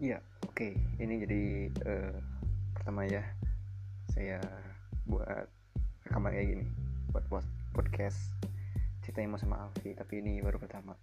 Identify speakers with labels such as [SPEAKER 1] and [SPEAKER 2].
[SPEAKER 1] Iya, oke. Ini jadi uh, pertama ya saya buat rekaman kayak gini, buat podcast ceritanya mau sama Alfi, tapi ini baru pertama.